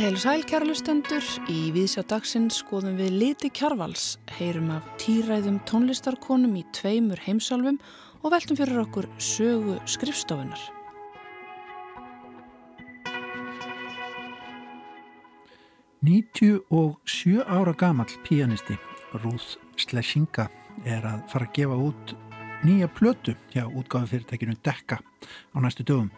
Heil sæl kærlustendur, í viðsjá dagsins skoðum við liti kjarvals, heyrum af týræðum tónlistarkonum í tveimur heimsálfum og veltum fyrir okkur sögu skrifstofunar. Nýtju og sjö ára gamall píanisti Ruth Sleshinga er að fara að gefa út nýja plötu hjá útgáðufyrirtækinu Dekka á næstu dögum.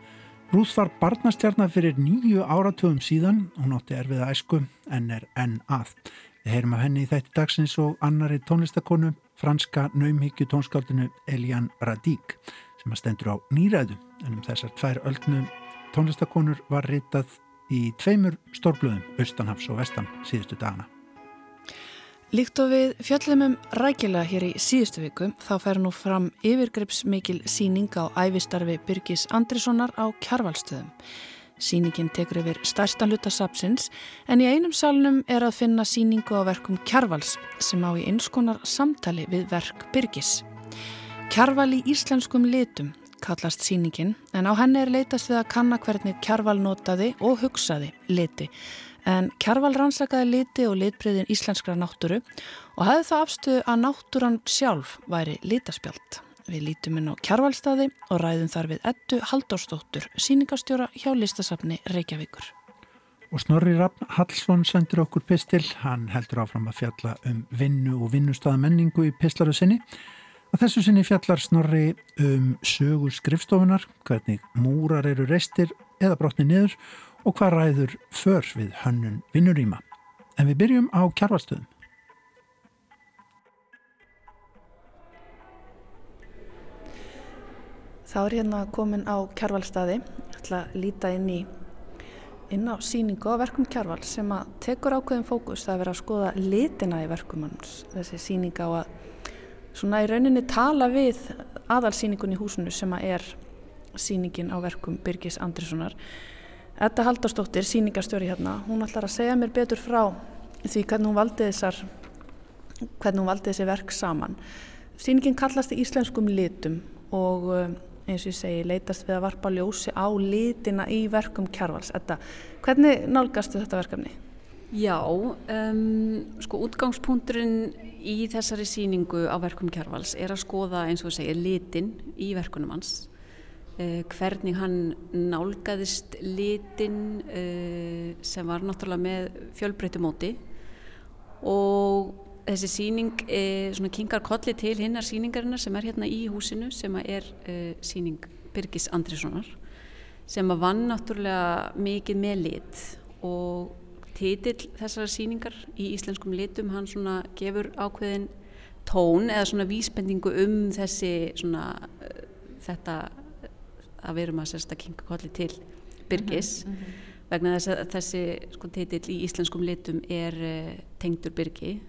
Ruth var barnastjarnar fyrir nýju áratugum síðan, hún átti erfiða æsku en er enn að. Við heyrum af henni í þætti dagsins og annari tónlistakonu, franska naumhyggju tónskáldinu Elian Radík sem að stendur á nýræðu en um þessar tvær öldnum tónlistakonur var ritað í tveimur stórblöðum, Austanhafs og Vestan síðustu dagana. Líkt og við fjöllum um rækilega hér í síðustu viku þá fer nú fram yfirgripsmikil síning á æfistarfi Byrgis Andrissonar á kjarvalstöðum. Síningin tekur yfir stærstan hluta sapsins en í einum salnum er að finna síningu á verkum kjarvals sem á í einskonar samtali við verk Byrgis. Kjarval í íslenskum litum kallast síningin en á henni er leitast við að kanna hvernig kjarval notaði og hugsaði liti en Kjarval rannsakaði liti og litbreyðin íslenskra náttúru og hafði það afstuðu að náttúran sjálf væri litaspjált. Við lítum inn á Kjarvalstaði og ræðum þar við ettu Halldórsdóttur, síningastjóra hjá listasafni Reykjavíkur. Og Snorri Raffn Hallsson sendur okkur pistil, hann heldur áfram að fjalla um vinnu og vinnustöðamenningu í pislaru sinni. Að þessu sinni fjallar Snorri um sögur skrifstofunar, hvernig múrar eru reistir eða brotni niður og hvað ræður för við hönnun vinnuríma. En við byrjum á kjarvalstöðum. Þá er hérna komin á kjarvalstaði, ætla að líta inn í inn á síningu á verkum kjarval sem að tekur ákveðin fókus að vera að skoða litina í verkum hans. Þessi síning á að svona í rauninni tala við aðalsíningun í húsinu sem að er síningin á verkum Birgis Andrissonar Þetta Haldarsdóttir, síningarstjóri hérna, hún ætlar að segja mér betur frá því hvernig hún valdi þessar, hvernig hún valdi þessi verk saman. Síningin kallast í íslenskum litum og eh, eins og ég segi, leitast við að varpa ljósi á litina í verkum kjarvals. Þetta, hvernig nálgastu þetta verkefni? Já, um, sko útgangspunkturinn í þessari síningu á verkum kjarvals er að skoða eins og segja litin í verkunum hans Uh, hvernig hann nálgæðist litin uh, sem var náttúrulega með fjölbreytumóti og þessi síning uh, kingar kolli til hinnar síningarinnar sem er hérna í húsinu sem er síning Birgis Andrissonar sem vann náttúrulega mikið með lit. Og titill þessara síningar í íslenskum litum hann svona gefur ákveðin tón eða svona vísbendingu um þessi svona þetta að við erum að sérst að kinga kolli til Byrgis mm -hmm. vegna þess að þessi sko titill í íslenskum litum er uh, tengdur Byrgi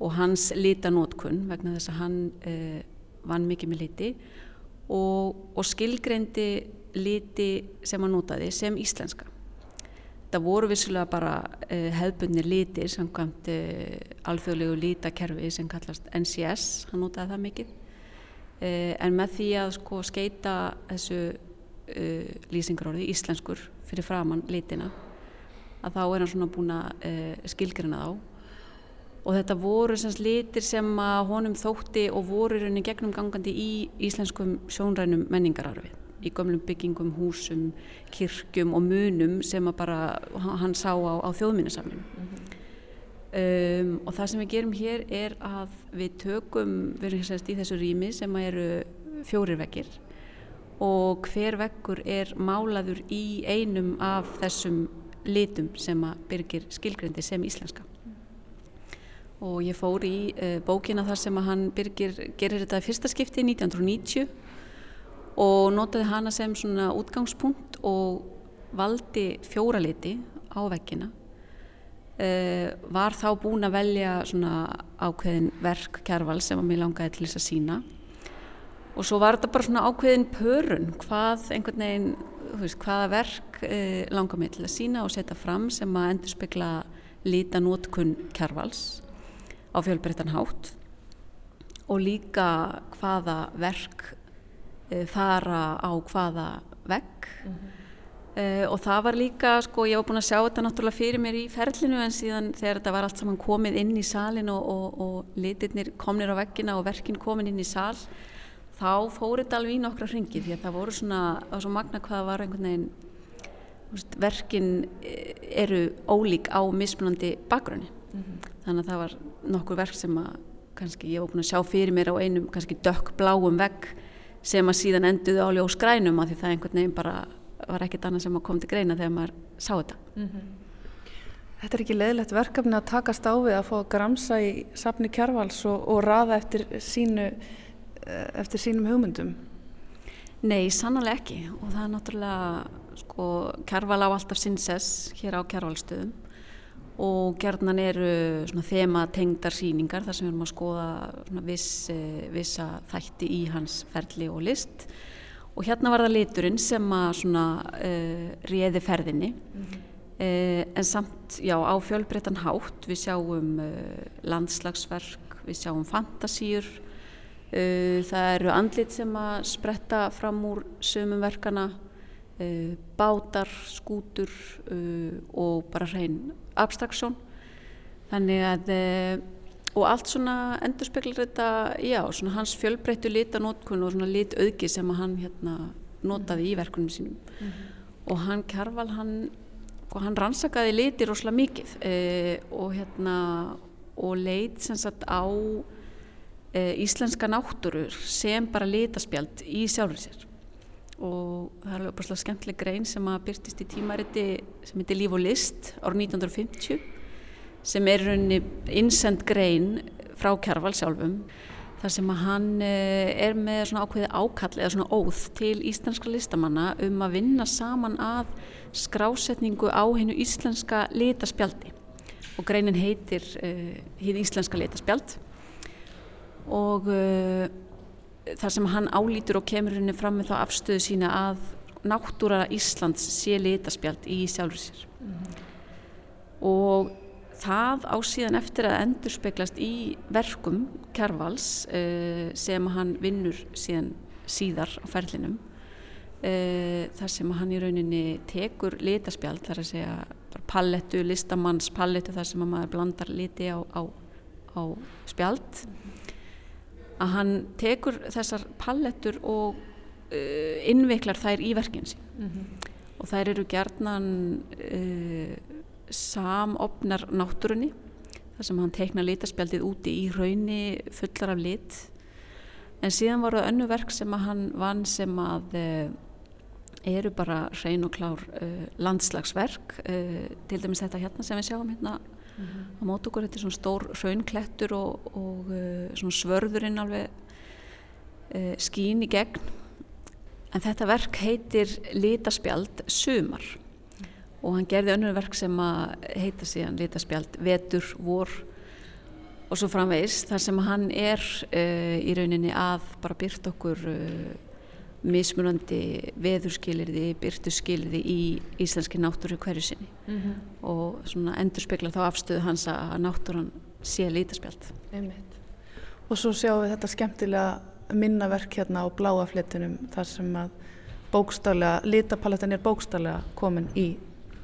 og hans litanótkun vegna þess að hann uh, vann mikið með liti og, og skilgreindi liti sem hann notaði sem íslenska það voru vissulega bara uh, hefðbundnir litir samkvæmt alþjóðlegu lítakerfi sem kallast NCS, hann notaði það mikið en með því að sko skeita þessu uh, lýsingarorði íslenskur fyrir framann litina að þá er hann svona búin að uh, skilgrina þá og þetta voru semst litir sem að honum þótti og voru raunin gegnum gangandi í íslenskum sjónrænum menningararfi í gömlum byggingum, húsum, kirkjum og munum sem að bara hann sá á, á þjóðminnesamlinu mm -hmm. um, og það sem við gerum hér er að við tökum, við erum semst í þessu rými sem eru fjórir vekkir og hver vekkur er málaður í einum af þessum litum sem að byrgir skilgrindi sem íslenska. Og ég fór í uh, bókina þar sem að hann byrgir gerir þetta fyrsta skipti 1990 og notaði hana sem svona útgangspunkt og valdi fjóra liti á vekkina uh, var þá búin að velja svona ákveðin verk kjærval sem að mér langaði til þess að sína og svo var þetta bara svona ákveðin pörun hvað einhvern veginn veist, hvaða verk eh, langar mig til að sína og setja fram sem að endur spekla líta nótkunn kjærvals á fjölbreyttan hátt og líka hvaða verk uh, fara á hvaða vegg mm -hmm. uh, og það var líka, sko, ég var búin að sjá þetta náttúrulega fyrir mér í ferlinu en síðan þegar þetta var allt saman komið inn í salin og, og, og litirnir komnir á veggina og verkin komin inn í sal þá fór þetta alveg í nokkra hringi því að það voru svona, það var svo magna hvað var einhvern veginn verkin eh, eru ólík á mismunandi bakgrunni mm -hmm. þannig að það var nokkur verk sem að kannski ég var búin að sjá fyrir mér á einum kannski dökkbláum vegg sem að síðan enduði á ljós grænum að því það einhvern veginn bara var ekkit annað sem að kom til greina þegar maður sá þetta mm -hmm. Þetta er ekki leðilegt verkefni að takast á við að fá að gramsa í safni kjærvals og, og raða eftir sínu eftir sínum hugmyndum? Nei, sannlega ekki. Og það er náttúrulega sko, kjærval á alltaf sinnsess hér á kjærvalstöðum og gerðnan eru þema tengdar síningar þar sem við erum að skoða viss, eh, vissa þætti í hans ferli og list. Og hérna var það liturinn sem að svona uh, réði ferðinni. Mm -hmm. uh, en samt já á fjölbreyttan hátt. Við sjáum uh, landslagsverk við sjáum fantasýr það eru andlit sem að spretta fram úr sömum verkana bátar, skútur og bara hrein abstraksjón þannig að eh, og allt svona endur speklar þetta já, svona hans fjölbreyttu litanótkun og svona litauðgi sem hann hérna notaði í verkunum sínum mm -hmm. og hann Kjarval hann, hann rannsakaði liti rosalega mikið eh, og hérna og leit sem sagt á eh, íslenska náttúrur sem bara litaspjald í sjálfur sér. Og það er alveg skemmtileg grein sem að byrtist í tímariti sem heitir Líf og list árið 1950 sem er rauninni innsend grein frá Kjærval sjálfum þar sem að hann eh, er með svona ákveði ákall eða svona óð til íslenska listamanna um að vinna saman að skrásetningu á hennu íslenska litaspjaldi. Og greinin heitir uh, hið íslenska litaspjald og uh, þar sem hann álítur og kemur henni fram með þá afstöðu sína að náttúra Íslands sé litaspjald í sjálfur sér mm -hmm. og það á síðan eftir að endur speglast í verkum Kjærvals uh, sem hann vinnur síðan síðar á ferlinum uh, þar sem hann í rauninni tekur litaspjald þar að segja pallettu, listamanns pallettu þar sem maður blandar liti á, á, á spjald að hann tekur þessar pallettur og uh, innveiklar þær í verkinn sín mm -hmm. og þær eru gerðnan uh, samopnar náttúrunni þar sem hann teikna litaspjaldið úti í raunni fullar af lit en síðan voru önnu verk sem að hann vann sem að uh, eru bara hrein og klár uh, landslagsverk uh, til dæmis þetta hérna sem við sjáum hérna. Á mót okkur, þetta er svona stór raunklettur og, og uh, svona svörðurinn alveg uh, skín í gegn en þetta verk heitir Litaspjald Sumar mm. og hann gerði önnur verk sem að heita síðan Litaspjald Vetur, Vor og svo framvegis þar sem hann er uh, í rauninni að bara byrta okkur mismunandi veðurskilirði, byrtuskilirði í íslenski náttúru hverju sinni mm -hmm. og svona endur spekla þá afstöðu hans að náttúran sé lítaspjald. Einmitt. Og svo sjáum við þetta skemmtilega minnaverk hérna á bláafletunum þar sem að bókstálega, lítapaletin er bókstálega komin í,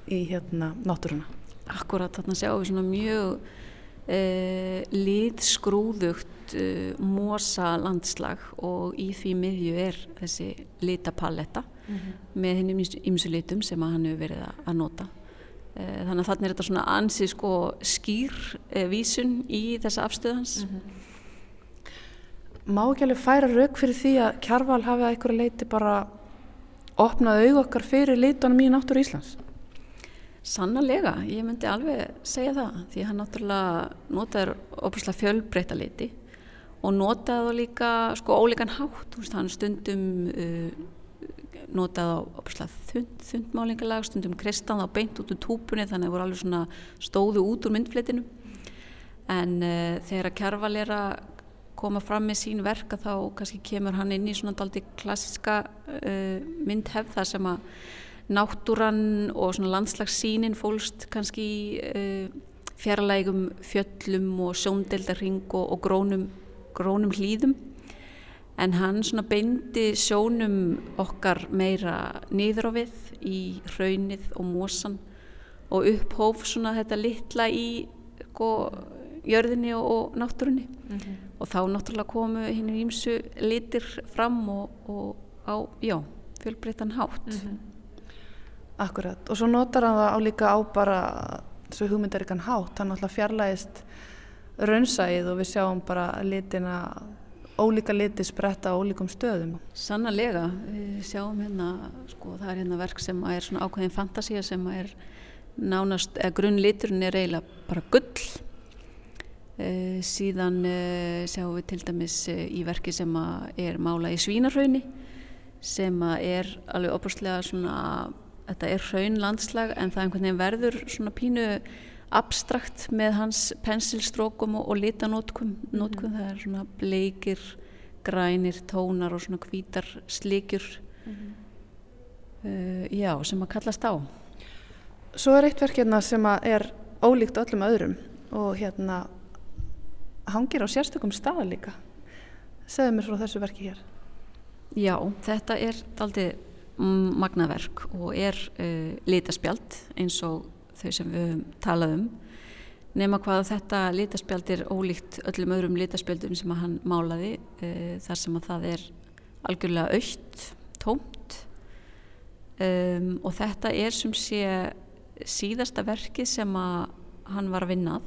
í hérna náttúruna. Akkurat, þarna sjáum við svona mjög eh, líðskrúðugt uh, mosa landslag og í því miðju er þessi litapalletta mm -hmm. með hennum ymsu litum sem hann hefur verið að nota uh, þannig að þannig er þetta svona ansið sko skýr uh, vísun í þessa afstöðans mm -hmm. Má ekki alveg færa rauk fyrir því að Kjarval hafi að einhverju leiti bara opnað auðokkar fyrir litunum í náttúru Íslands? Sannarlega, ég myndi alveg segja það því hann náttúrulega notaður óbúslega fjölbreyta liti og notaði þá líka sko ólíkan hátt, hann stundum uh, notaði á þund, þundmálingalag, stundum kristan þá beint út úr túpunni þannig að það voru alveg svona stóðu út úr myndfletinu en uh, þegar að Kjærval er að koma fram með sín verka þá kannski kemur hann inn í svona daldi klassiska uh, myndhefð þar sem að náttúran og svona landslagssínin fólst kannski í uh, fjarlægum fjöllum og sjóndeldarring og, og grónum grónum hlýðum en hann beindi sjónum okkar meira niður á við í hraunið og mósan og upphóf þetta litla í sko, jörðinni og, og náttúrunni mm -hmm. og þá náttúrulega komu hinn ímsu litir fram og, og á, já, fjölbreyttan hátt mm -hmm. Akkurat, og svo notar hann það á líka á bara þessu hugmyndarikan hátt, hann alltaf fjarlægist raunsæð og við sjáum bara litina ólíka liti spretta á ólíkum stöðum. Sannarlega, við sjáum hérna, sko það er hérna verk sem er svona ákveðin fantasía sem er nánast, eða grunnliturinn er eiginlega bara gull. E, síðan e, sjáum við til dæmis e, í verki sem er mála í svínarhaunni sem er alveg opastlega svona þetta er hraunlandslag en það einhvern veginn verður svona pínu abstrakt með hans pensilstrókum og, og litanótkum mm -hmm. það er svona bleikir grænir, tónar og svona hvítar slikjur mm uh, já, sem að kallast á Svo er eitt verk hérna sem er ólíkt öllum öðrum og hérna hangir á sérstökum stað líka. Segðu mér frá þessu verki hér. Já, þetta er aldrei magnaverk og er uh, litaspjald eins og þau sem við talaðum nema hvað þetta litaspjald er ólíkt öllum öðrum litaspjaldum sem hann málaði uh, þar sem að það er algjörlega aukt, tómt. Um, og þetta er sem sé síðasta verkið sem að hann var að vinnað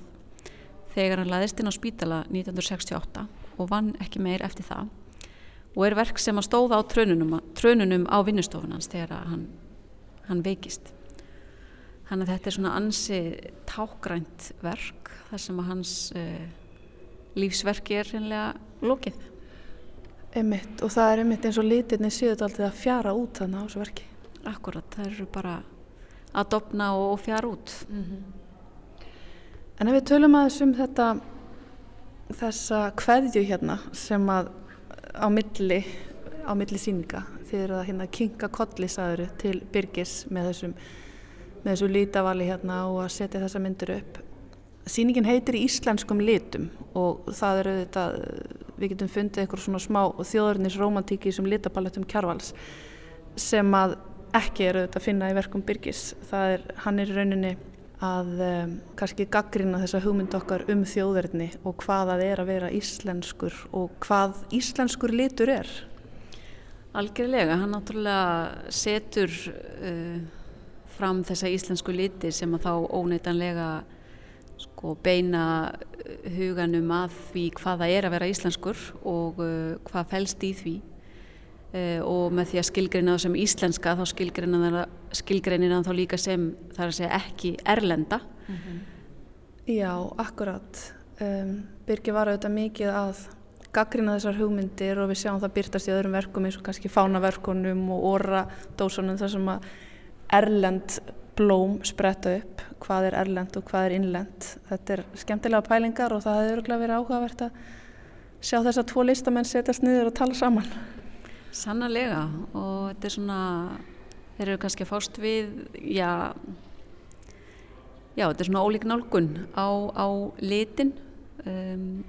þegar hann laðist inn á spítala 1968 og vann ekki meir eftir það og er verk sem að stóða á trönunum, trönunum á vinnustofunans þegar hann, hann veikist. Hann að þetta er svona ansi tákgrænt verk þar sem að hans uh, lífsverki er reynilega lókið Emmitt og það er emmitt eins og litirni séu alltaf að fjara út þannig á þessu verki. Akkurat, það eru bara að dopna og fjara út. Mm -hmm. En ef við tölum aðeins um þetta þessa kveðju hérna sem að á milli á milli síninga þegar það hérna kinga kollisaður til Byrgis með þessum með þessu lítavali hérna og að setja þessa myndur upp Sýningin heitir í íslenskum litum og það eru þetta, við getum fundið eitthvað svona smá þjóðurnisromantíki sem litapalettum kjarvals sem að ekki eru þetta að finna í verkum Byrgis. Það er, hann er rauninni að um, kannski gaggrina þessa hugmynd okkar um þjóðverðni og hvað það er að vera íslenskur og hvað íslenskur litur er. Algjörlega, hann náttúrulega setur uh, fram þessa íslensku liti sem að þá óneitanlega sko, beina huganum að því hvað það er að vera íslenskur og uh, hvað fælst í því Uh, og með því að skilgreina það sem íslenska þá skilgreina það þá líka sem það er að segja ekki erlenda. Mm -hmm. Já, akkurat. Um, Birgir var auðvitað mikið að gaggrina þessar hugmyndir og við sjáum það byrtast í öðrum verkum eins og kannski fánaverkunum og orradósunum þar sem að erlend blóm spretta upp. Hvað er erlend og hvað er innlend þetta er skemmtilega pælingar og það hefur verið áhugavert að sjá þess að tvo listamenn setjast niður og tala saman. Sannarlega. Og þetta er svona, þeir eru kannski að fást við, já, já þetta er svona ólík nálgun á, á litin um,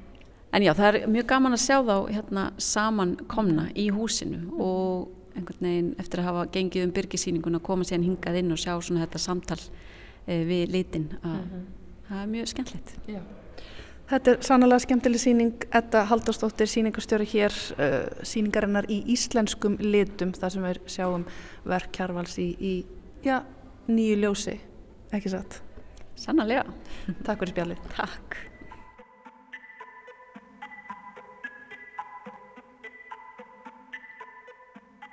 en já það er mjög gaman að sjá þá hérna saman komna í húsinu og einhvern veginn eftir að hafa gengið um byrgisýningun að koma síðan hingað inn og sjá svona þetta samtal uh, við litin að uh -huh. það er mjög skemmtilegt. Já. Þetta er sannlega skemmtileg síning, Edda Haldarsdóttir, síningastjóri hér, uh, síningarinnar í íslenskum litum, þar sem við sjáum verk Kjarvals í, í já, nýju ljósi, ekki satt? Sannlega. Takk fyrir spjallið. Takk.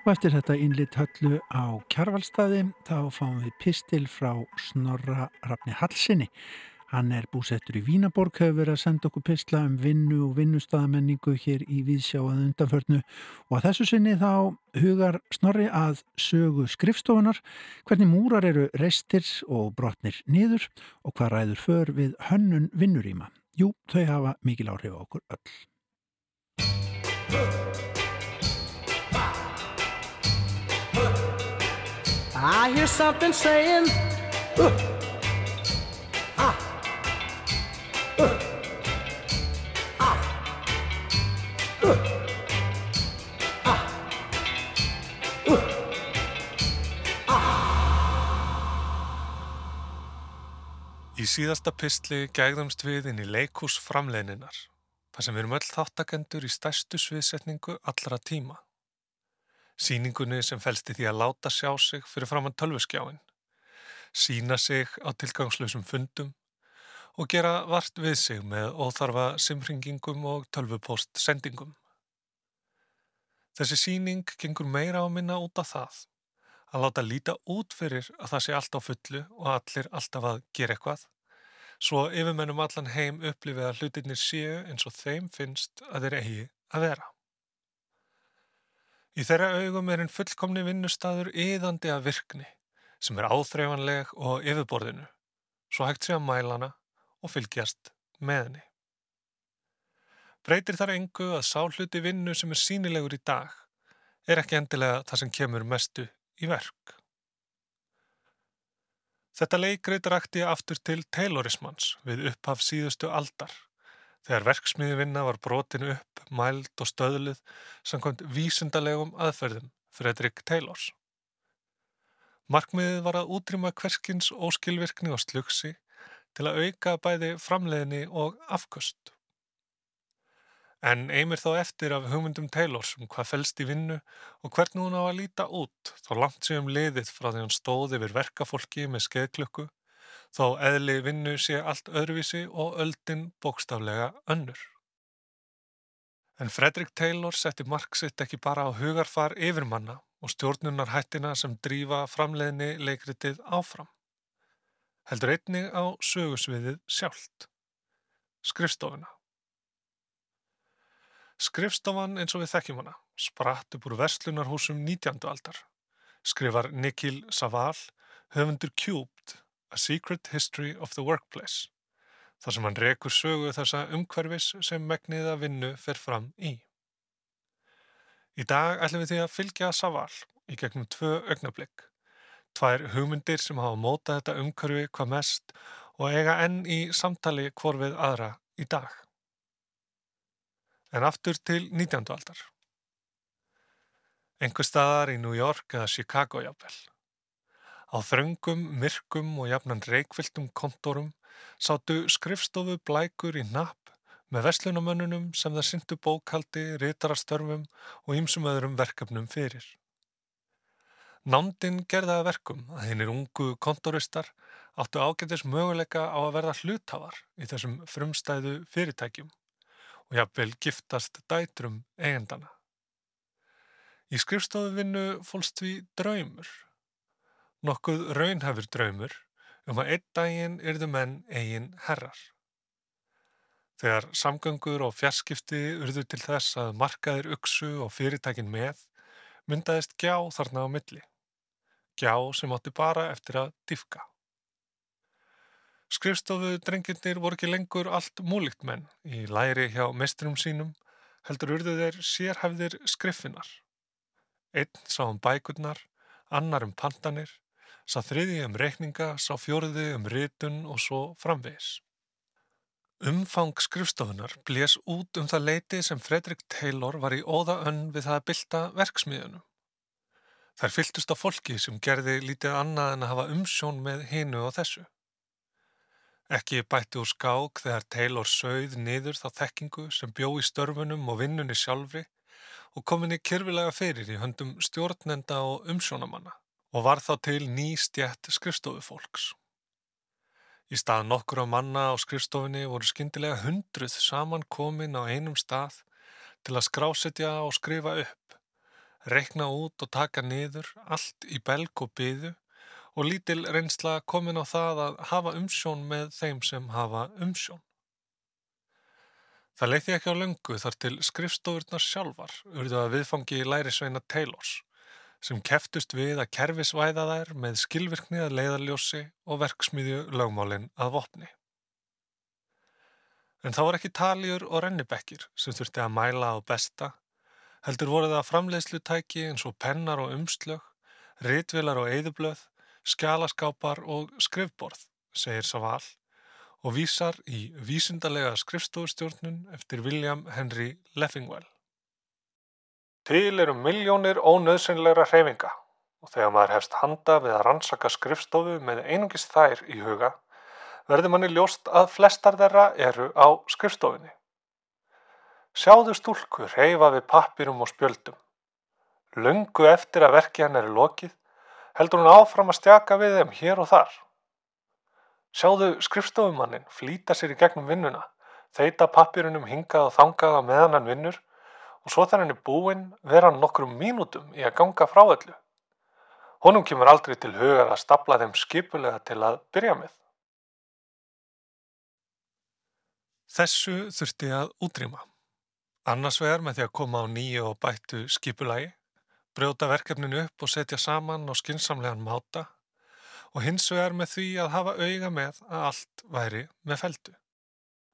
Og eftir þetta innlitt höllu á Kjarvalstaði, þá fáum við pistil frá Snorra Rafni Hallsinni. Hann er búsettur í Vínaborg, hefur verið að senda okkur pistla um vinnu og vinnustadamenningu hér í Víðsjáað undanförnu og að þessu sinni þá hugar snorri að sögu skrifstofunar, hvernig múrar eru restir og brotnir niður og hvað ræður för við hönnun vinnuríma. Jú, þau hafa mikil áhrif á okkur öll. I hear something saying uh, síðasta pistli gægðumst við inn í leikús framleininnar, þar sem við erum öll þáttakendur í stærstu sviðsetningu allra tíma. Sýningunni sem fælst í því að láta sjá sig fyrir framann tölvuskjáin, sína sig á tilgangslösum fundum og gera vart við sig með óþarfa simringingum og tölvupost sendingum. Þessi síning gengur meira á minna út af það að láta líta út fyrir að það sé allt á fullu og allir alltaf að gera eitthvað, svo yfirmennum allan heim upplifið að hlutinir séu eins og þeim finnst að þeir eigi að vera. Í þeirra augum er einn fullkomni vinnustadur yðandi af virkni sem er áþreifanleg og yfirborðinu, svo hægt sé að mælana og fylgjast með henni. Breytir þar engu að sá hluti vinnu sem er sínilegur í dag er ekki endilega það sem kemur mestu í verk. Þetta leikreit rakti aftur til Taylorismans við upphaf síðustu aldar, þegar verksmiðivinna var brotin upp, mæld og stöðluð samkvæmt vísundalegum aðferðum Fredrik Taylors. Markmiðið var að útrýma hverskins óskilvirkni og slugsi til að auka bæði framleiðni og afköst. En eimir þá eftir af hugmyndum Taylors um hvað fælst í vinnu og hvernig hún á að líta út þá langt sér um liðið frá því hann stóði yfir verkafólki með skeðklöku þó eðli vinnu sé allt öðruvísi og öldin bókstaflega önnur. En Fredrik Taylor setti marksitt ekki bara á hugarfar yfirmanna og stjórnunar hættina sem drífa framleiðni leikritið áfram. Heldur einnig á sögusviðið sjálft. Skrifstofuna. Skrifstofan eins og við þekkjum hana spratt upp úr verslunarhúsum 19. aldar. Skrifar Nikhil Saval, höfundur Cubed, A Secret History of the Workplace, þar sem hann rekur sögu þessa umhverfis sem megniða vinnu fer fram í. Í dag ætlum við því að fylgja Saval í gegnum tvö augnablík, tvær hugmyndir sem hafa mótað þetta umhverfi hvað mest og eiga enn í samtali hvor við aðra í dag. En aftur til 19. aldar. Engur staðar í New York eða Chicago jafnvel. Á þröngum, myrkum og jafnan reikviltum kontorum sátu skrifstofu blækur í napp með verslunamönnunum sem það syndu bókaldi, rítarastörfum og ýmsum öðrum verkefnum fyrir. Nándin gerðaði verkum að hinnir ungu kontoristar áttu ágætis möguleika á að verða hluthafar í þessum frumstæðu fyrirtækjum og jafnvel giftast dætrum eigendana. Í skrifstofuvinnu fólst við draumur, nokkuð raunhafur draumur um að einn daginn yrðu menn eigin herrar. Þegar samgöngur og fjarskipti urðu til þess að markaðir uksu og fyrirtækin með, myndaðist gjá þarna á milli. Gjá sem átti bara eftir að diffka. Skrifstofu drengirnir voru ekki lengur allt múlikt menn í læri hjá mestrum sínum, heldur urðu þeir sérhæfðir skriffinar. Einn sá um bækurnar, annar um pandanir, sá þriði um reikninga, sá fjóriði um ritun og svo framvegis. Umfang skrifstofunar blés út um það leiti sem Fredrik Taylor var í óða önn við það að bylta verksmiðunum. Þær fyltust á fólki sem gerði lítið annað en að hafa umsjón með hinu og þessu. Ekki bætti úr skák þegar Taylor sögð niður þá þekkingu sem bjó í störfunum og vinnunni sjálfri og kominni kyrfilega fyrir í höndum stjórnenda og umsjónamanna og var þá til ný stjætt skrifstofu fólks. Í stað nokkur á manna á skrifstofinni voru skindilega hundruð saman komin á einum stað til að skrásetja og skrifa upp, rekna út og taka niður allt í belg og byðu og lítil reynsla komin á það að hafa umsjón með þeim sem hafa umsjón. Það leiði ekki á löngu þar til skrifstofurnar sjálfar urðu að viðfangi lærisveina Taylors sem keftust við að kerfisvæða þær með skilvirkni að leiðarljósi og verksmiðju lögmálinn að vopni. En þá var ekki taljur og rennibekkir sem þurfti að mæla á besta, heldur voru það framleiðslutæki eins og pennar og umslög, ritvilar og eðublöð skjálaskápar og skrifborð, segir Saval og vísar í vísindalega skrifstofustjórnun eftir William Henry Leffingwell. Til eru miljónir ónöðsynlegra hreyfinga og þegar maður hefst handa við að rannsaka skrifstofu með einungis þær í huga verður manni ljóst að flestar þeirra eru á skrifstofinni. Sjáðu stúlku reyfa við pappirum og spjöldum. Lungu eftir að verki hann er lokið, heldur hún áfram að stjaka við þeim hér og þar. Sjáðu skrifstofumannin flýta sér í gegnum vinnuna, þeita pappirunum hingað og þangað á meðan hann vinnur og svo þegar hann er búinn vera hann nokkrum mínútum í að ganga frá öllu. Honum kemur aldrei til hugar að stapla þeim skipulega til að byrja með. Þessu þurfti að útrýma. Annars vegar með því að koma á nýju og bættu skipulagi, brjóta verkefninu upp og setja saman á skinsamlegan máta og hins vegar með því að hafa auga með að allt væri með feldu.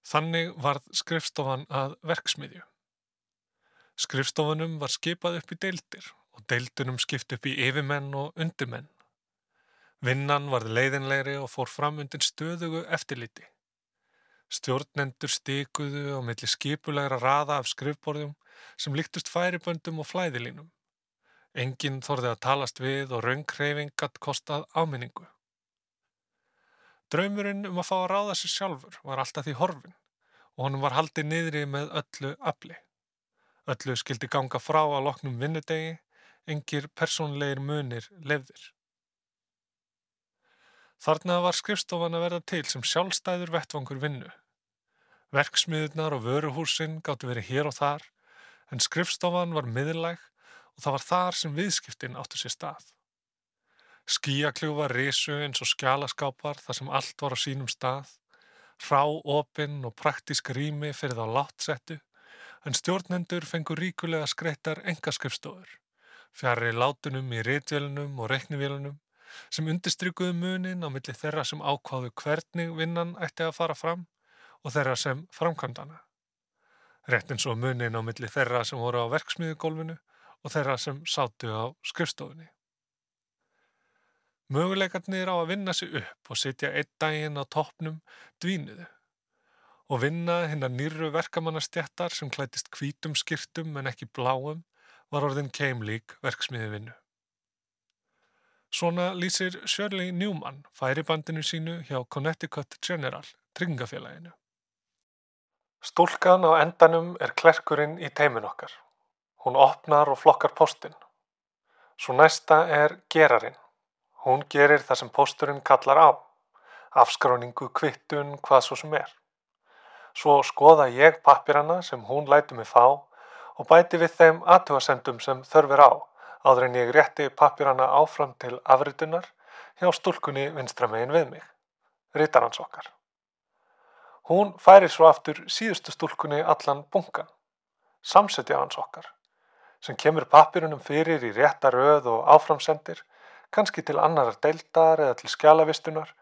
Þannig varð skrifstofan að verksmiðju. Skrifstofunum var skipað upp í deildir og deildunum skipt upp í yfirmenn og undirmenn. Vinnan varð leiðinleiri og fór fram undir stöðugu eftirliti. Stjórnendur stikuðu á milli skipulegra raða af skrifborðum sem líktust færiböndum og flæðilínum. Enginn þorði að talast við og raunghreyfing gatt kostað áminningu. Draumurinn um að fá að ráða sér sjálfur var alltaf því horfin og honum var haldið niðri með öllu afli. Öllu skildi ganga frá að loknum vinnudegi, engir persónleir munir lefðir. Þarna var skrifstofan að verða til sem sjálfstæður vettvangur vinnu Verksmiðunar og vöruhúsin gáttu verið hér og þar, en skrifstofan var miðlæg og það var þar sem viðskiptin áttu sér stað. Skíakljúfa risu eins og skjálaskápar þar sem allt var á sínum stað, rá, opinn og praktísk rými fyrir þá látsettu, en stjórnendur fengur ríkulega skreittar engaskrifstofur, fjari látunum í rétvélunum og reknivélunum, sem undistrykkuðu munin á milli þeirra sem ákváðu hvernig vinnan ætti að fara fram og þeirra sem framkvæmdana. Rétt eins og munin á milli þeirra sem voru á verksmiðugólfinu og þeirra sem sátu á skrifstofunni. Möguleikarnir á að vinna sig upp og sitja einn daginn á toppnum dvínuðu og vinna hinn að nýru verkamannastjættar sem klætist hvítum skirtum en ekki bláum var orðin keimlík verksmiðuvinnu. Svona lýsir Shirley Newman færibandinu sínu hjá Connecticut General, tryggingafélaginu. Stúlkan á endanum er klerkurinn í teimin okkar. Hún opnar og flokkar postin. Svo næsta er gerarinn. Hún gerir það sem posturinn kallar á. Afskráningu, kvittun, hvað svo sem er. Svo skoða ég pappirana sem hún læti mig fá og bæti við þeim aðtjóðasendum sem þörfir á áður en ég rétti pappirana áfram til afritunar hjá stúlkunni vinstramegin við mig. Rítarans okkar. Hún færi svo aftur síðustu stúlkunni allan bunkan, samsetja hans okkar, sem kemur pappirunum fyrir í rétta röð og áframsendir, kannski til annarar deildar eða til skjálavistunar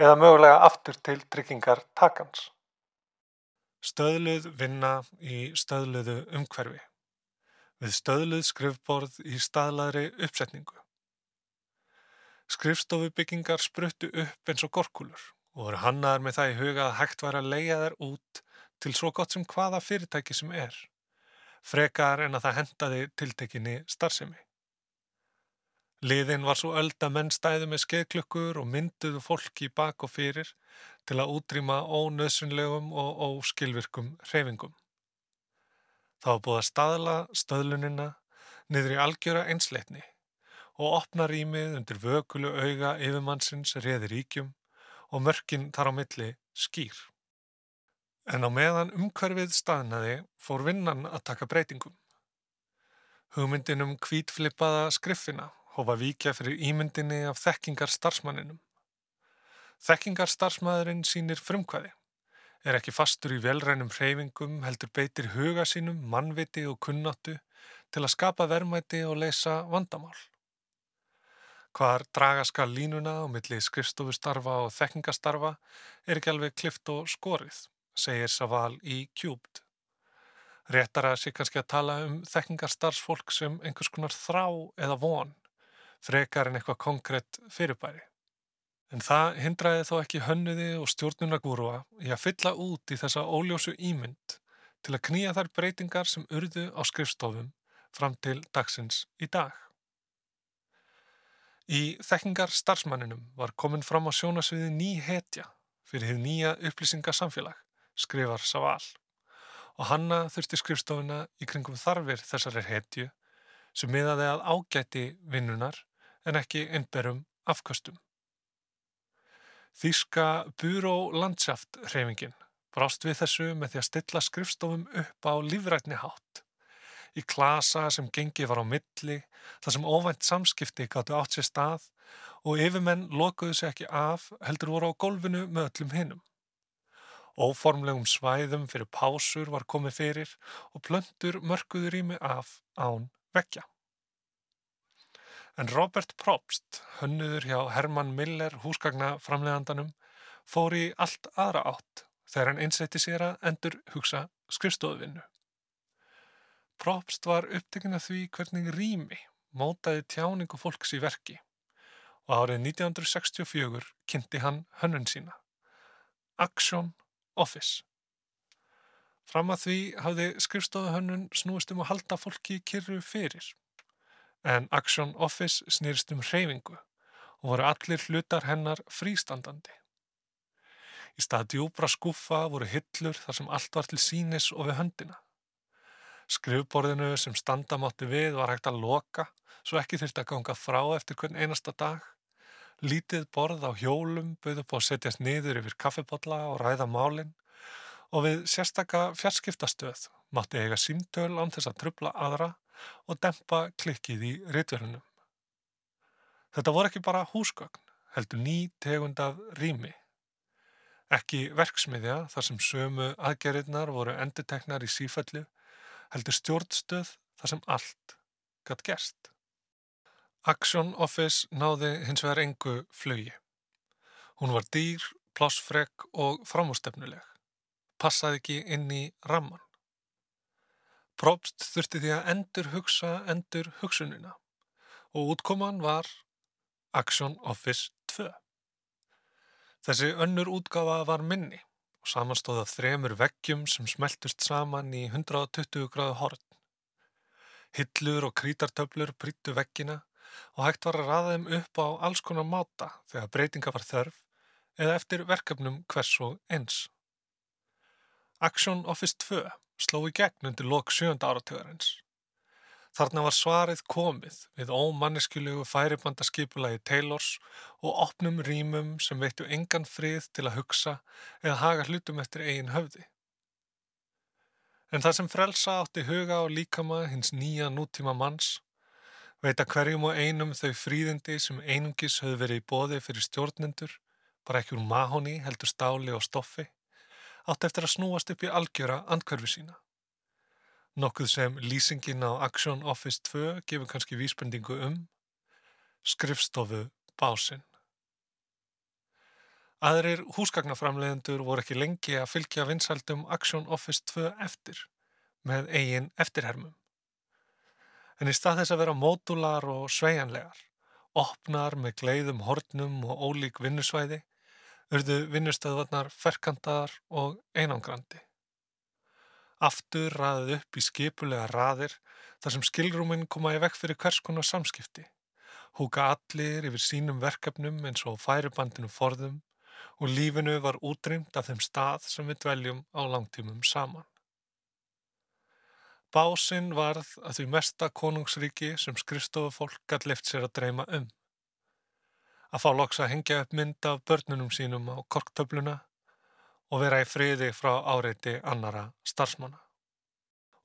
eða mögulega aftur til tryggingar takans. Stöðluð vinna í stöðluðu umhverfi. Við stöðluð skrifborð í staðlaðri uppsetningu. Skrifstofubyggingar spruttu upp eins og gorkulur og voru hannaðar með það í huga að hægt var að leia þær út til svo gott sem hvaða fyrirtæki sem er, frekar en að það hendaði tiltekinni starfsemi. Liðin var svo öld að menn stæðu með skeðklukkur og mynduðu fólki bak og fyrir til að útrýma ónöðsynlegum og óskilvirkum hreyfingum. Það var búið að staðla stöðlunina niður í algjöra einsleitni og opna rýmið undir vökulu auga yfirmannsins reði ríkjum og mörkin þar á milli skýr. En á meðan umhverfið staðnaði fór vinnan að taka breytingum. Hugmyndin um kvítflipaða skriffina hófa vikja fyrir ímyndinni af þekkingar starfsmanninum. Þekkingar starfsmæðurinn sínir frumkvæði, er ekki fastur í velrænum hreyfingum, heldur beitir huga sínum, mannviti og kunnáttu til að skapa verðmæti og leysa vandamál. Hvar draga skal línuna á milli skrifstofustarfa og þekkingastarfa er ekki alveg klift og skorið, segir Saval í Cubed. Réttara sé kannski að tala um þekkingastarfsfólk sem einhvers konar þrá eða von, frekar en eitthvað konkrétt fyrirbæri. En það hindraði þó ekki hönnuði og stjórnunagúrua í að fylla út í þessa óljósu ímynd til að knýja þær breytingar sem urðu á skrifstofum fram til dagsins í dag. Í þekkingar starfsmanninum var komin fram á sjónasviði ný hetja, fyrir hið nýja upplýsingasamfélag, skrifar Saval. Og hanna þurfti skrifstofuna í kringum þarfir þessari hetju sem miðaði að ágæti vinnunar en ekki einberum afkastum. Þíska Búró Landsjáft hreyfingin brást við þessu með því að stilla skrifstofum upp á lífrætni hátt. Í klasa sem gengi var á milli, þar sem óvænt samskipti gáttu átt sér stað og yfirmenn lokuðu sér ekki af heldur voru á golfinu með öllum hinnum. Óformlegum svæðum fyrir pásur var komið fyrir og plöndur mörguður í mig af án vekja. En Robert Probst, hönnuður hjá Herman Miller húsgagnaframlegandanum, fór í allt aðra átt þegar hann einsætti sér að endur hugsa skrifstofuvinnu. Probst var upptekinn af því hvernig rými mótaði tjáningu fólks í verki og árið 1964 kynnti hann hönnun sína. Action Office. Fram að því hafði skrifstofuhönnun snúist um að halda fólki kyrru fyrir en Action Office snýrst um hreyfingu og voru allir hlutar hennar frístandandi. Í stað djúbra skuffa voru hillur þar sem allt var til sínis og við höndina. Skrifborðinu sem standamátti við var hægt að loka svo ekki þurfti að ganga frá eftir hvern einasta dag. Lítið borð á hjólum bauð upp á að setjast niður yfir kaffepotla og ræða málinn og við sérstakka fjarskiptastöð mátti eiga símtöl án þess að trubla aðra og dempa klikkið í rítverðunum. Þetta voru ekki bara húsgögn, heldur ný tegund af rými. Ekki verksmiðja þar sem sömu aðgerðirnar voru enduteknar í sífællu, heldur stjórnstöð þar sem allt gætt gerst. Action Office náði hins vegar engu flögi. Hún var dýr, plássfreg og framústefnuleg. Passaði ekki inn í ramman. Probst þurfti því að endur hugsa endur hugsunina og útkoman var Action Office 2. Þessi önnur útgafa var minni og samanstóða þremur veggjum sem smeltust saman í 120 gráðu horn. Hillur og krítartöflur bryttu veggina og hægt var að raða þeim upp á alls konar máta þegar breytinga var þörf eða eftir verkefnum hvers og eins. Action Office 2 sló í gegn undir lok sjönda áratögarins. Þarna var svarið komið við ómanneskjulegu færibandaskipulagi Taylors og opnum rýmum sem veittu engan frið til að hugsa eða haga hlutum eftir eigin höfði. En það sem frelsa átti huga og líkama hins nýja nútíma manns veita hverjum og einum þau fríðindi sem einungis höfðu verið í bóði fyrir stjórnendur, bara ekki úr mahóni heldur stáli og stoffi átt eftir að snúast upp í algjöra andkörfi sína. Nokkuð sem lýsingin á Action Office 2 gefur kannski vísbendingu um skrifstofu básinn. Aðrir húsgagnaframleðendur voru ekki lengi að fylgja vinsaldum Action Office 2 eftir með eigin eftirhermum. En í stað þess að vera mótular og sveianlegar, opnar með gleiðum hornum og ólík vinnusvæði, urðu vinnustöðvarnar ferkantaðar og einangrandi. Aftur raðið upp í skipulega raðir þar sem skilrúminn koma í vekk fyrir hvers konar samskipti. Húka allir yfir sínum verkefnum eins og færibandinu forðum og lífinu var útrýmt af þeim stað sem við dveljum á langtímum saman. Básinn varð að því mesta konungsríki sem skrifstofufólk gætt leift sér að dreyma um að fá loks að hengja upp mynd af börnunum sínum á korktöfluna og vera í friði frá áreiti annara starfsmanna.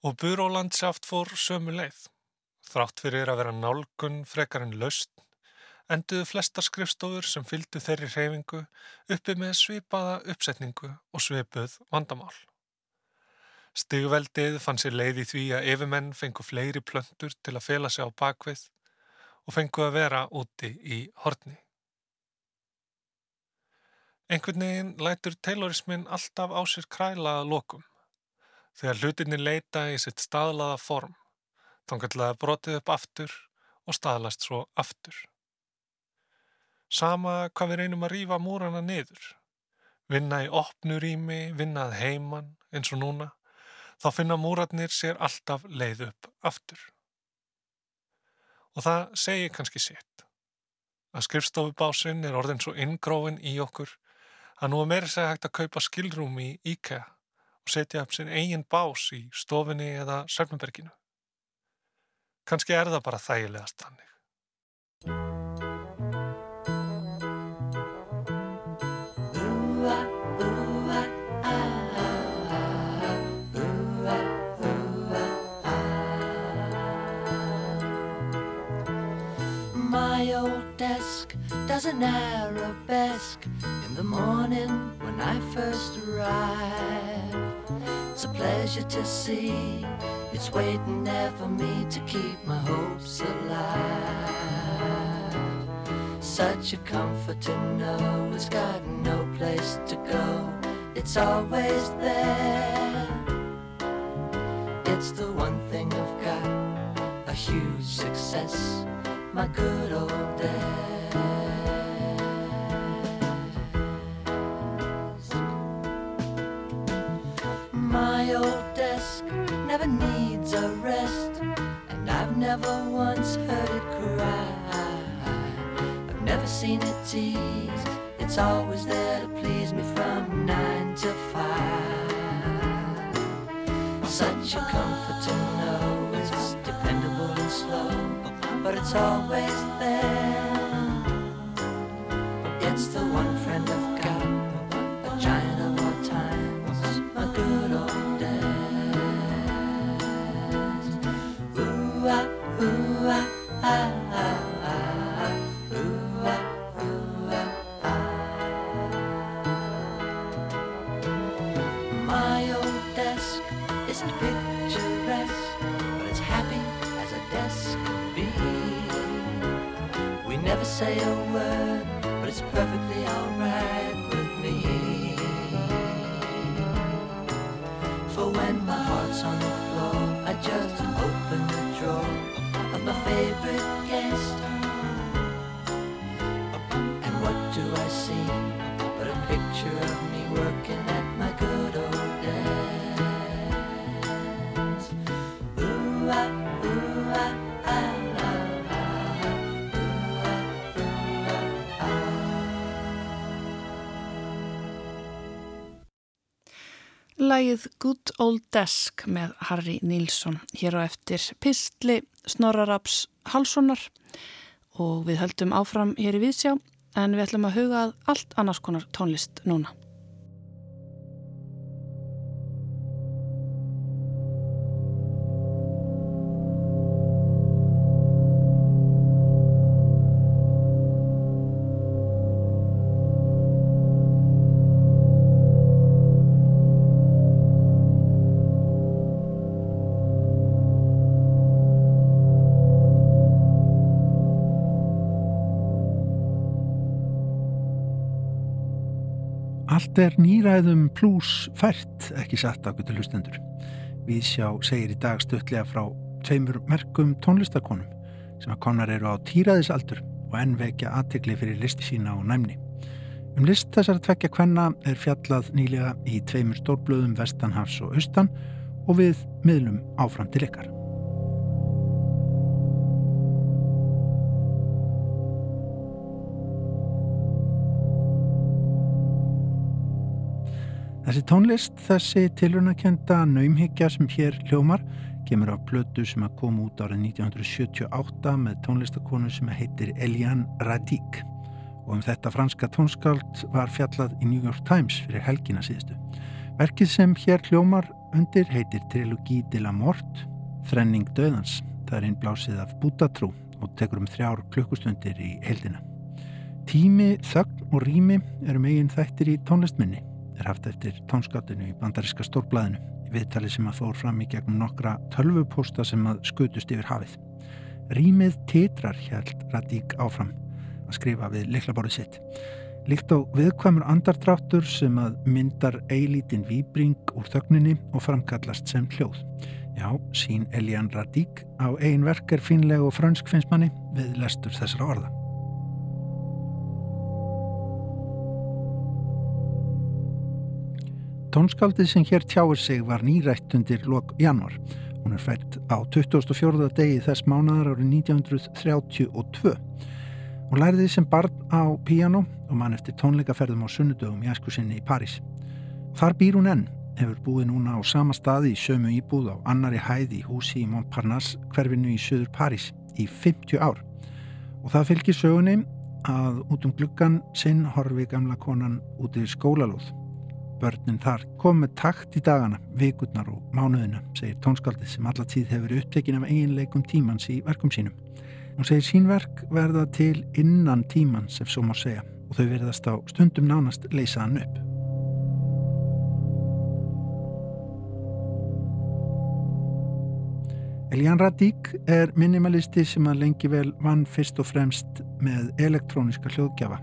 Og Búrólandsjáft fór sömu leið. Þrátt fyrir að vera nálgun frekar en laust, enduðu flestar skrifstofur sem fylgdu þeirri hreyfingu uppi með svipaða uppsetningu og svipuð vandamál. Stigveldið fann sér leið í því að yfirmenn fengu fleiri plöndur til að fela sig á bakvið og fengu að vera úti í horni. Einhvern veginn lætur taylorismin alltaf á sér kræla að lokum. Þegar hlutinni leita í sitt staðlaða form, þangarlega brotið upp aftur og staðlast svo aftur. Sama hvað við reynum að rýfa múrana niður. Vinna í opnu rými, vinnað heiman eins og núna, þá finna múrarnir sér alltaf leið upp aftur. Og það segir kannski sitt. Að skrifstofubásinn er orðin svo inngrófin í okkur að nú er meira segja hægt að kaupa skilrúm í IKEA og setja upp sinn eigin bás í stofinni eða Söfnberginu. Kanski er það bara þægilegast þannig. Does an arabesque in the morning when I first arrive. It's a pleasure to see it's waiting there for me to keep my hopes alive. Such a comfort to know it's got no place to go, it's always there. It's the one thing I've got, a huge success my good old days. Never needs a rest, and I've never once heard it cry. I've never seen it tease, it's always there to please me from nine to five. Such a comfort to know it's dependable and slow but it's always there. 있어요. Lægið Good Old Desk með Harry Nílsson hér á eftir Pistli Snorraraps Halssonar og við höldum áfram hér í Vísjá en við ætlum að huga að allt annars konar tónlist núna. Allt er nýræðum pluss fært, ekki satt ákveð til hlustendur. Við sjá segir í dag stuttlega frá tveimur merkum tónlistakonum sem að konar eru á týraðisaldur og enn vekja aðtegli fyrir listi sína og næmni. Um list þessar tvekja kvenna er fjallað nýlega í tveimur stórblöðum Vestanhafs og Austan og við miðlum áfram til ykkar. Þessi tónlist, þessi tilrunakenda naumhyggja sem hér hljómar kemur á plötu sem að koma út árið 1978 með tónlistakonu sem heitir Eliane Radic og um þetta franska tónskáld var fjallað í New York Times fyrir helgina síðustu. Verkið sem hér hljómar undir heitir Trilogie de la Mort, Þrenning döðans. Það er innblásið af bútatrú og tekur um þrjár klukkustundir í heildina. Tími, þögn og rými eru megin þættir í tónlistminni er haft eftir tónskatinu í bandariska stórblæðinu viðtali sem að fór fram í gegnum nokkra tölvupósta sem að skutust yfir hafið. Rýmið titrar hjælt Radík áfram að skrifa við liklaborðið sitt. Líkt á viðkvæmur andardráttur sem að myndar eilítinn výbring úr þögninni og framkallast sem hljóð. Já, sín Elian Radík á ein verk er finlega og frönsk finnst manni við lestur þessara orða. Tónskaldið sem hér tjáir sig var nýrætt undir lok januar. Hún er fætt á 24. degi þess mánadar árið 1932. Hún læriði sem barn á piano og mann eftir tónleikaferðum á sunnudögum í æskusinni í París. Þar býr hún enn, hefur búið núna á sama staði í sömu íbúð á annari hæði í húsi í Montparnasse hverfinu í söður París í 50 ár. Og það fylgir sögunni að út um gluggan sinn horfi gamla konan út í skólalóð. Börnin þar kom með takt í dagana, vikurnar og mánuðina, segir tónskaldið sem alla tíð hefur upptekin af eiginleikum tímans í verkum sínum. Hún segir sínverk verða til innan tímans ef svo má segja og þau verðast á stundum nánast leysaðan upp. Elian Radík er minimalisti sem að lengi vel vann fyrst og fremst með elektróniska hljóðgjafa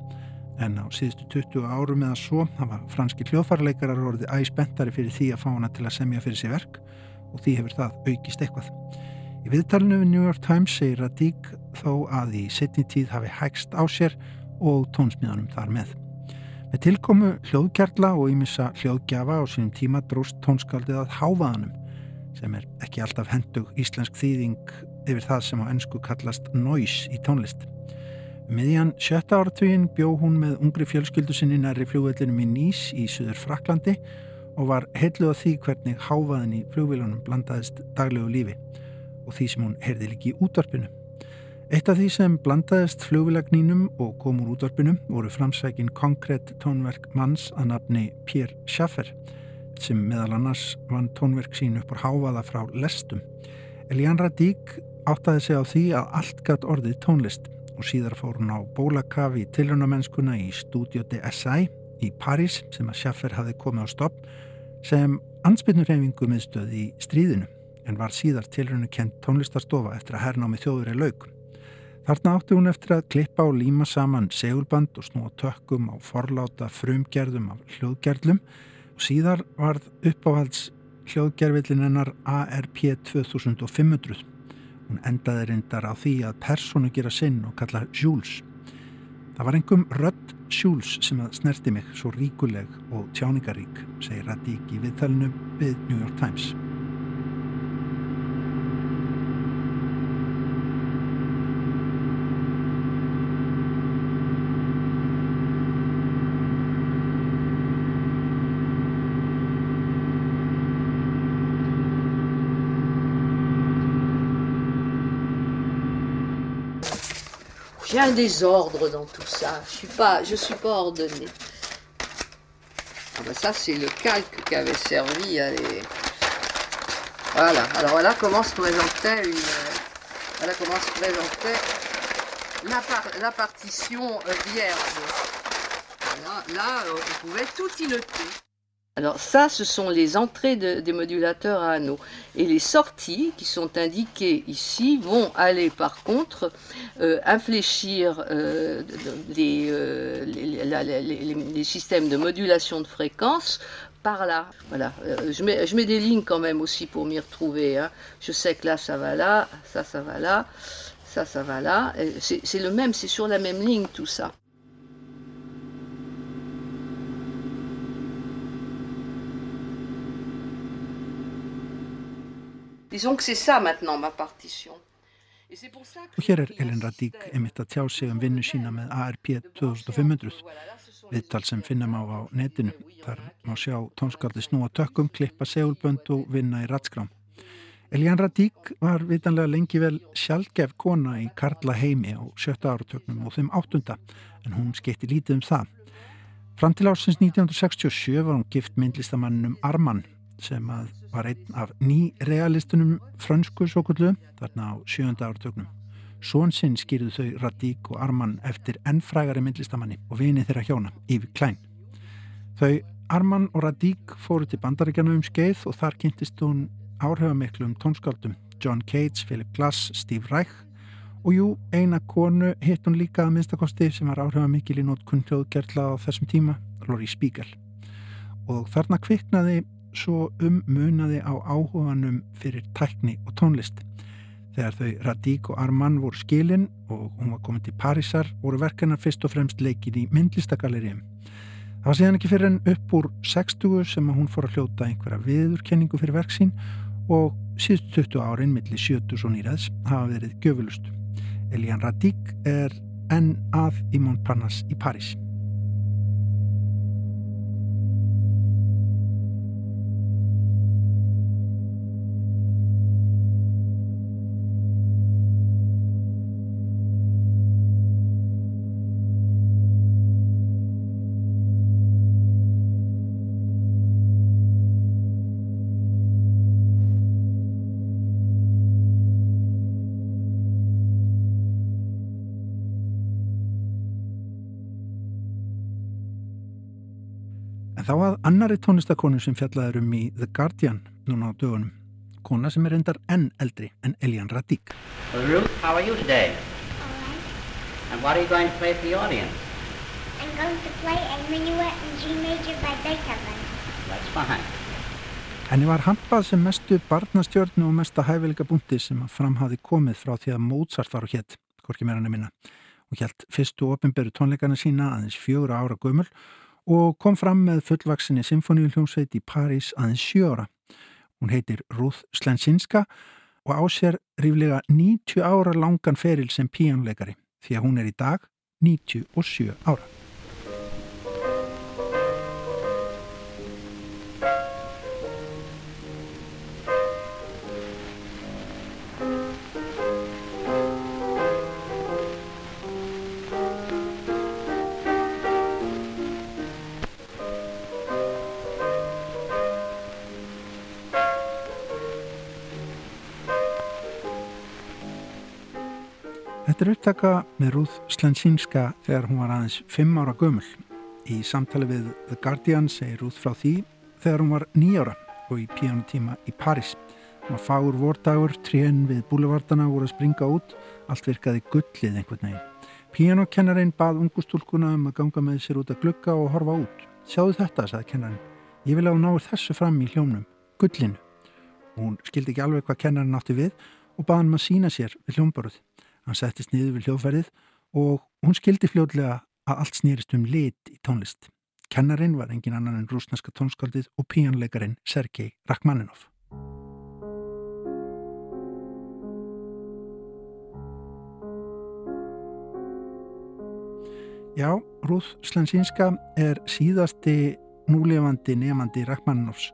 en á síðustu 20 árum eða svo hafa franski hljóðfarleikarar orðið æsbentari fyrir því að fá hana til að semja fyrir sér verk og því hefur það aukist eitthvað. Í viðtalinu við New York Times segir Radík þó að í setni tíð hafi hægst á sér og tónsmíðanum þar með. Með tilkomu hljóðkjarla og ímissa hljóðgjafa á sínum tíma dróst tónskaldið að háfaðanum sem er ekki alltaf hendug íslensk þýðing yfir það sem á ennsku kallast noise í tónlist. Miðjan sjötta áratvíin bjó hún með ungri fjölskyldu sinni næri fljóðvellinum í Nýs í Suður Fraklandi og var heitluð að því hvernig háfaðin í fljóðvílunum blandaðist daglegu lífi og því sem hún heyrði líki í útvarpinu. Eitt af því sem blandaðist fljóvilagnínum og kom úr útvarpinu voru framsækin konkrétt tónverk manns að nafni Pierre Schaffer sem meðal annars vann tónverk sín upp á háfaða frá lestum. Elian Radík áttaði sig á því að allt gatt orðið tónlist og síðar fór hún á bólakafi í tilrunamennskuna í Studio de SI í París sem að Schaffer hafi komið á stopp sem ansbyrnurhefingu miðstöð í stríðinu en var síðar tilrönu kent tónlistarstofa eftir að hernámi þjóður er laug. Þarna átti hún eftir að klippa og líma saman segulband og snúa tökkum á forláta frumgerðum af hljóðgerðlum og síðar varð uppáhalds hljóðgerðvillin hennar ARP 2500. Hún endaði reyndar á því að personu gera sinn og kalla Jules. Það var engum rödd Jules sem að snerti mig svo ríkuleg og tjáningarík, segir Radík í viðtælinu við New York Times. J'ai un désordre dans tout ça. Je suis pas, je suis pas ordonnée. Ah ben ça, c'est le calque qui avait servi à les... Voilà. Alors voilà comment se présentait une... Voilà comment se présentait la, la partition euh, vierge. Là, euh, on pouvait tout y noter. Alors ça, ce sont les entrées de, des modulateurs à anneaux. Et les sorties, qui sont indiquées ici, vont aller par contre euh, infléchir euh, les, euh, les, les, les, systèmes de modulation de fréquence par là. Voilà. Euh, je, mets, je mets des lignes quand même aussi pour m'y retrouver. Hein. Je sais que là, ça va là, ça, ça va là, ça, ça va là. C'est le même, c'est sur la même ligne tout ça. Og hér er Elin Radík einmitt að tjá sig um vinnu sína með ARP 2500 viðtal sem finnum á á netinu. Þar má sjá tónskaldi snúa tökkum, klippa segulbönd og vinna í ratskrám. Elian Radík var vitanlega lengi vel sjálfgef kona í Karla heimi á sjötta áratöknum og þeim áttunda en hún skeitti lítið um það. Fram til ársins 1967 var hún gift myndlistamannum Arman sem að var einn af ný realistunum frönsku sokullu þarna á sjönda ártöknum. Svonsinn skýrðu þau Radík og Arman eftir ennfrægari myndlistamanni og vini þeirra hjóna, Yvi Klein. Þau Arman og Radík fóru til bandaríkjana um skeið og þar kynntist hún áhrifamiklum tónskáldum John Cage, Philip Glass, Steve Reich og jú, eina konu hitt hún líka að minnstakosti sem var áhrifamikil í nótkunn hljóðgerðla á þessum tíma, Lori Spiegel. Og þarna kviknaði svo um munaði á áhuganum fyrir tækni og tónlist. Þegar þau Radík og Arman voru skilin og hún var komin til Parísar voru verkanar fyrst og fremst leikin í myndlistagalleriðum. Það var síðan ekki fyrir en upp úr 60 sem hún fór að hljóta einhverja viðurkenningu fyrir verksín og síðust 20 árin millir 70 og nýraðs hafa verið göfulust. Elian Radík er en að í Montparnasse í París. Þá að annari tónlistakonu sem fjallaður um í The Guardian núna á dögunum. Kona sem er endar enn eldri en Elian Radík. Well, Ruth, how are you today? And what are you going to play for the audience? I'm going to play a minuet in G major by Beethoven. That's fine. Henni var hampað sem mestu barnastjörnu og mesta hæfileika búndi sem að framhafi komið frá því að Mozart var á hétt, hvorki meira nefnina, og hjælt fyrstu ofinberu tónleikana sína aðeins fjögur ára gömul og kom fram með fullvaksinni symfóníuljónsveit í París aðeins sjóra. Hún heitir Ruth Slensinska og á sér ríflega 90 ára langan feril sem píjónleikari því að hún er í dag 97 ára. Upptaka með Ruth Slensinska þegar hún var aðeins 5 ára gömul. Í samtali við The Guardian segir Ruth frá því þegar hún var 9 ára og í píjánutíma í París. Hún var fagur vordagur, trén við búlevardana voru að springa út, allt virkaði gullið einhvern veginn. Píjánukennarinn bað ungustúlkuna um að ganga með sér út að glugga og horfa út. Sjáðu þetta, sagði kennarinn. Ég vil hún náður þessu fram í hljómnum, gullinu. Hún skildi ekki alveg hvað kennarinn átti við og baði hann að sína sér við hljómbaruð. Hann settist niður við hljóðferðið og hún skildi fljóðlega að allt snýrist um lit í tónlist. Kennarinn var engin annan en rúsneska tónskaldið og píjónleikarin Sergei Rachmaninov. Já, Rúð Slensinska er síðasti núlefandi nefandi Rachmaninovs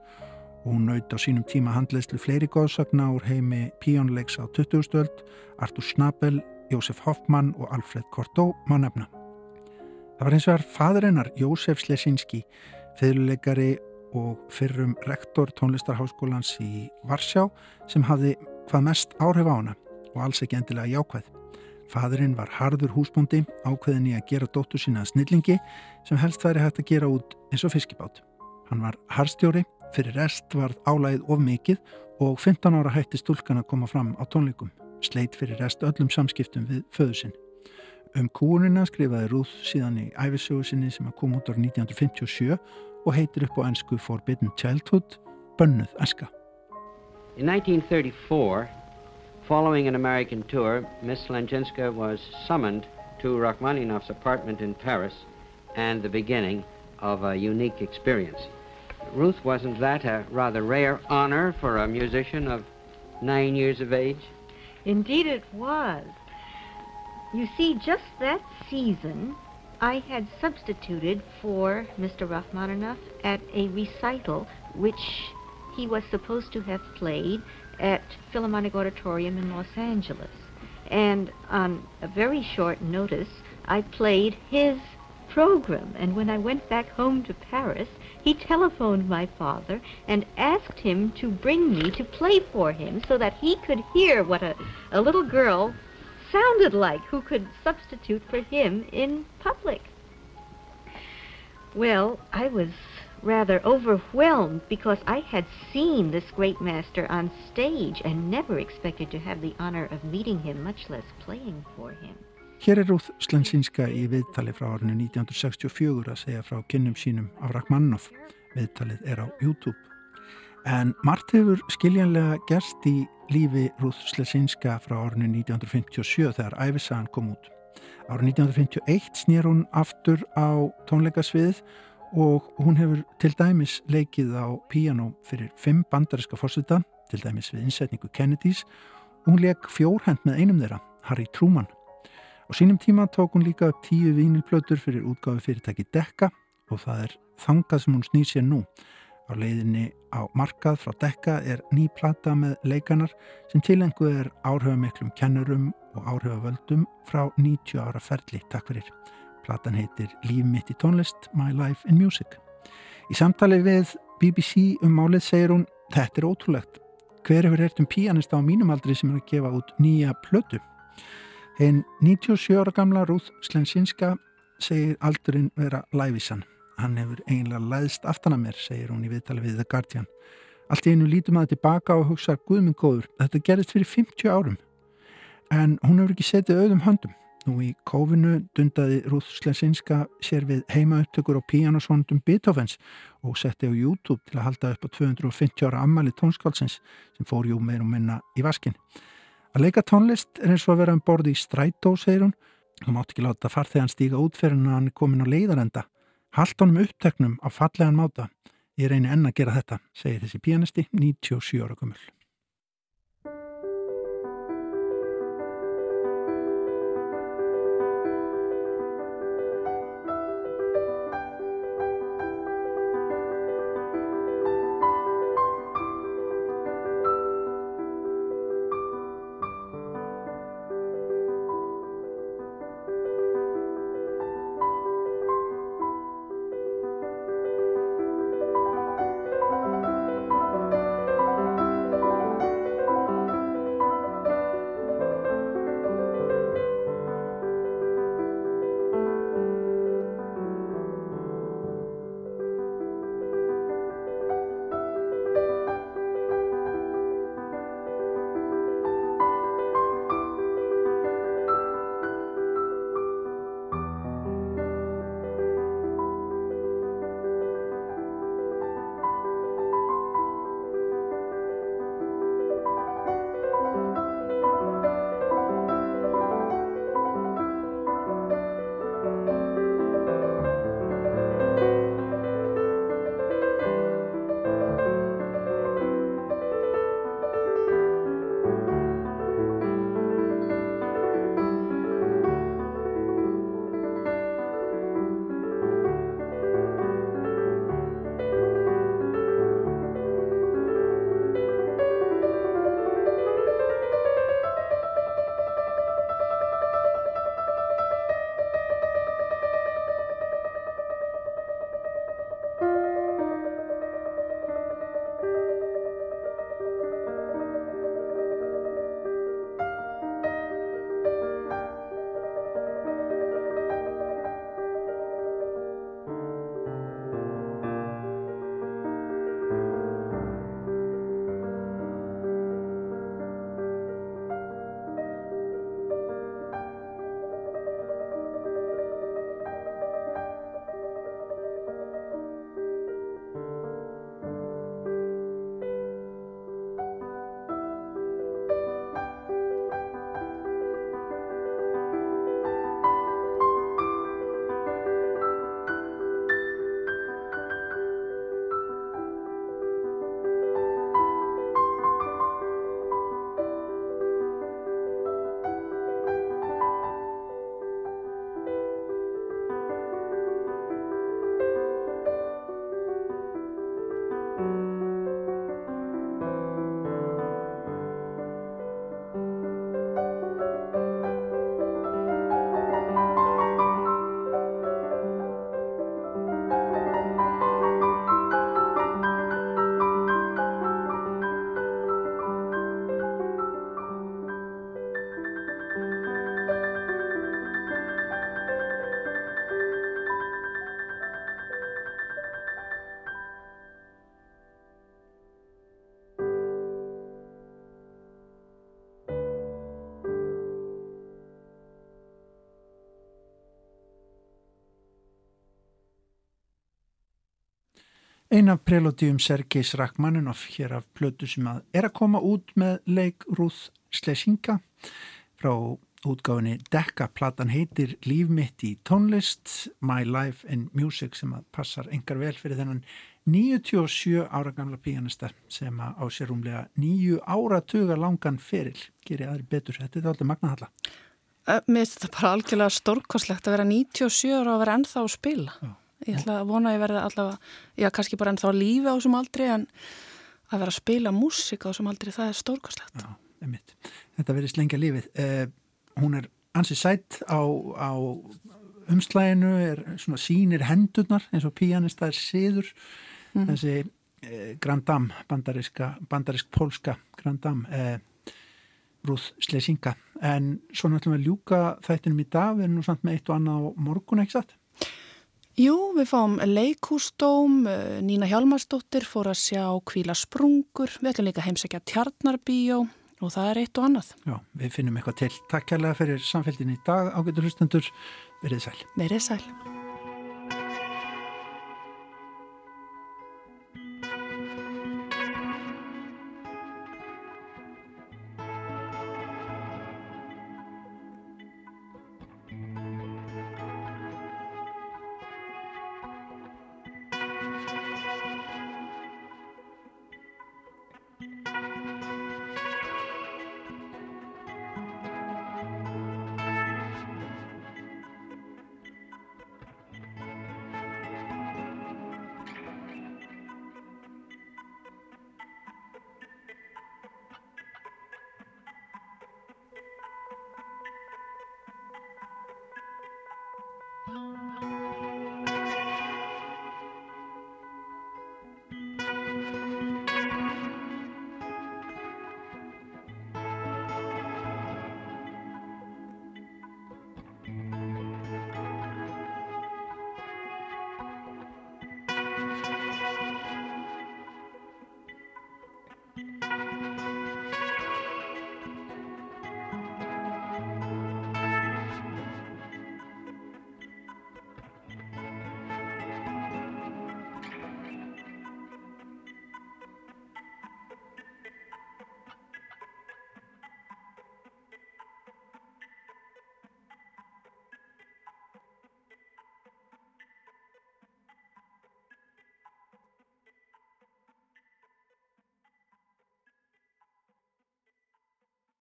hún naut á sínum tíma handleyslu fleiri góðsagna úr heimi píjónleiks á 20. stöld, Artur Snabel, Jósef Hoffmann og Alfred Cortot má nefna. Það var eins og þar fadrennar Jósef Slesinski, fyrirleikari og fyrrum rektor tónlistarháskólans í Varsjá sem hafði hvað mest áhrif á hana og alls ekki endilega jákvæð. Fadurinn var harður húsbúndi ákveðin í að gera dóttu sína snillingi sem helst væri hægt að gera út eins og fiskibát. Hann var harstjóri, fyrir rest var álægið of mikið og 15 ára hætti stúlkan að koma fram á tónleikum. Sleit fyrir rest öllum samskiptum við föðu sinn. Um kúunina skrifaði Ruth síðan í æfisögu sinni sem að koma út ára 1957 og heitir upp á ennsku Forbidden Childhood, Bönnuð Eska. In 1934, following an American tour, Miss Slanjinska was summoned to Rachmaninoff's apartment in Paris and the beginning of a unique experience. Ruth, wasn't that a rather rare honor for a musician of nine years of age? Indeed it was. You see, just that season, I had substituted for Mr. Rachmaninoff at a recital which he was supposed to have played at Philharmonic Auditorium in Los Angeles. And on a very short notice, I played his program. And when I went back home to Paris, he telephoned my father and asked him to bring me to play for him so that he could hear what a, a little girl sounded like who could substitute for him in public. Well, I was rather overwhelmed because I had seen this great master on stage and never expected to have the honor of meeting him, much less playing for him. Hér er Ruth Slensinska í viðtali frá árinu 1964 að segja frá kynnum sínum af Rachmaninoff. Viðtalið er á YouTube. En margt hefur skiljanlega gerst í lífi Ruth Slensinska frá árinu 1957 þegar æfisagan kom út. Árið 1951 snýr hún aftur á tónleikasviðið og hún hefur til dæmis leikið á piano fyrir fimm bandariska fórseta, til dæmis við innsetningu Kennedys og hún leik fjórhend með einum þeirra, Harry Truman. Á sínum tíma tók hún líka tíu vínilplötur fyrir útgáfi fyrirtæki Dekka og það er þangað sem hún snýr sér nú. Á leiðinni á markað frá Dekka er ný plata með leikanar sem tilengu er áhrifamiklum kennurum og áhrifavöldum frá 90 ára ferli. Takk fyrir. Platan heitir Líf mitt í tónlist, My Life in Music. Í samtali við BBC um málið segir hún Þetta er ótrúlegt. Hver hefur hert um píanista á mínum aldri sem er að gefa út nýja plötu? Einn 97 ára gamla Ruth Slensinska segir aldurinn vera læfisann. Hann hefur eiginlega læðst aftan að mér, segir hún í viðtali við The Guardian. Allt í einu lítum að tilbaka og hugsa Guðmund góður, þetta gerist fyrir 50 árum. En hún hefur ekki setið auðum höndum. Nú í kófinu dundaði Ruth Slensinska sér við heimaupptökur á píjánosvondum Beethovens og setti á YouTube til að halda upp á 250 ára ammali tónskálsins sem fór jú meir og minna í vaskin. Að leika tónlist er eins og að vera um borði í strætó, segir hún. Hún mátt ekki láta farþegan stíga út fyrir hann að hann er komin á leiðarenda. Halt honum uppteknum á fallegan máta. Ég reyni enn að gera þetta, segir þessi pianisti, 97 ára gummul. Einn af prelótium Sergis Rachmaninoff hér af plötu sem að er að koma út með leik Ruth Slesinga frá útgáfinni Dekka. Platan heitir Líf mitt í tónlist, My Life in Music sem að passar engar vel fyrir þennan 97 ára gamla píanista sem að á sér umlega nýju áratuga langan feril. Gerir aðri betur, þetta er alltaf magnahalla. Mér finnst þetta bara algjörlega stórkoslegt að vera 97 ára og vera ennþá að spila. Já. Ég ætla að vona að ég verði allavega, já kannski bara ennþá lífi á þessum aldri en að vera að spila músík á þessum aldri það er stórkoslegt. Já, einmitt. Þetta verið slengja lífið. Eh, hún er ansið sætt á, á umslæginu, er svona sínir hendurnar eins og píanista er siður. Þessi eh, Grand Dame, bandariska, bandarisk-pólska Grand Dame, eh, Ruth Slesinga. En svo náttúrulega ljúka þættinum í dag, við erum nú samt með eitt og annað á morgun, ekki satt? Jú, við fáum leikústóm, eh, Nína Hjalmarsdóttir fór að sjá kvíla sprungur, við ætlum líka heimsækja tjarnarbíó og það er eitt og annað. Já, við finnum eitthvað til. Takk kærlega fyrir samfélgin í dag, ágættur hlustendur, verið sæl. Verið sæl.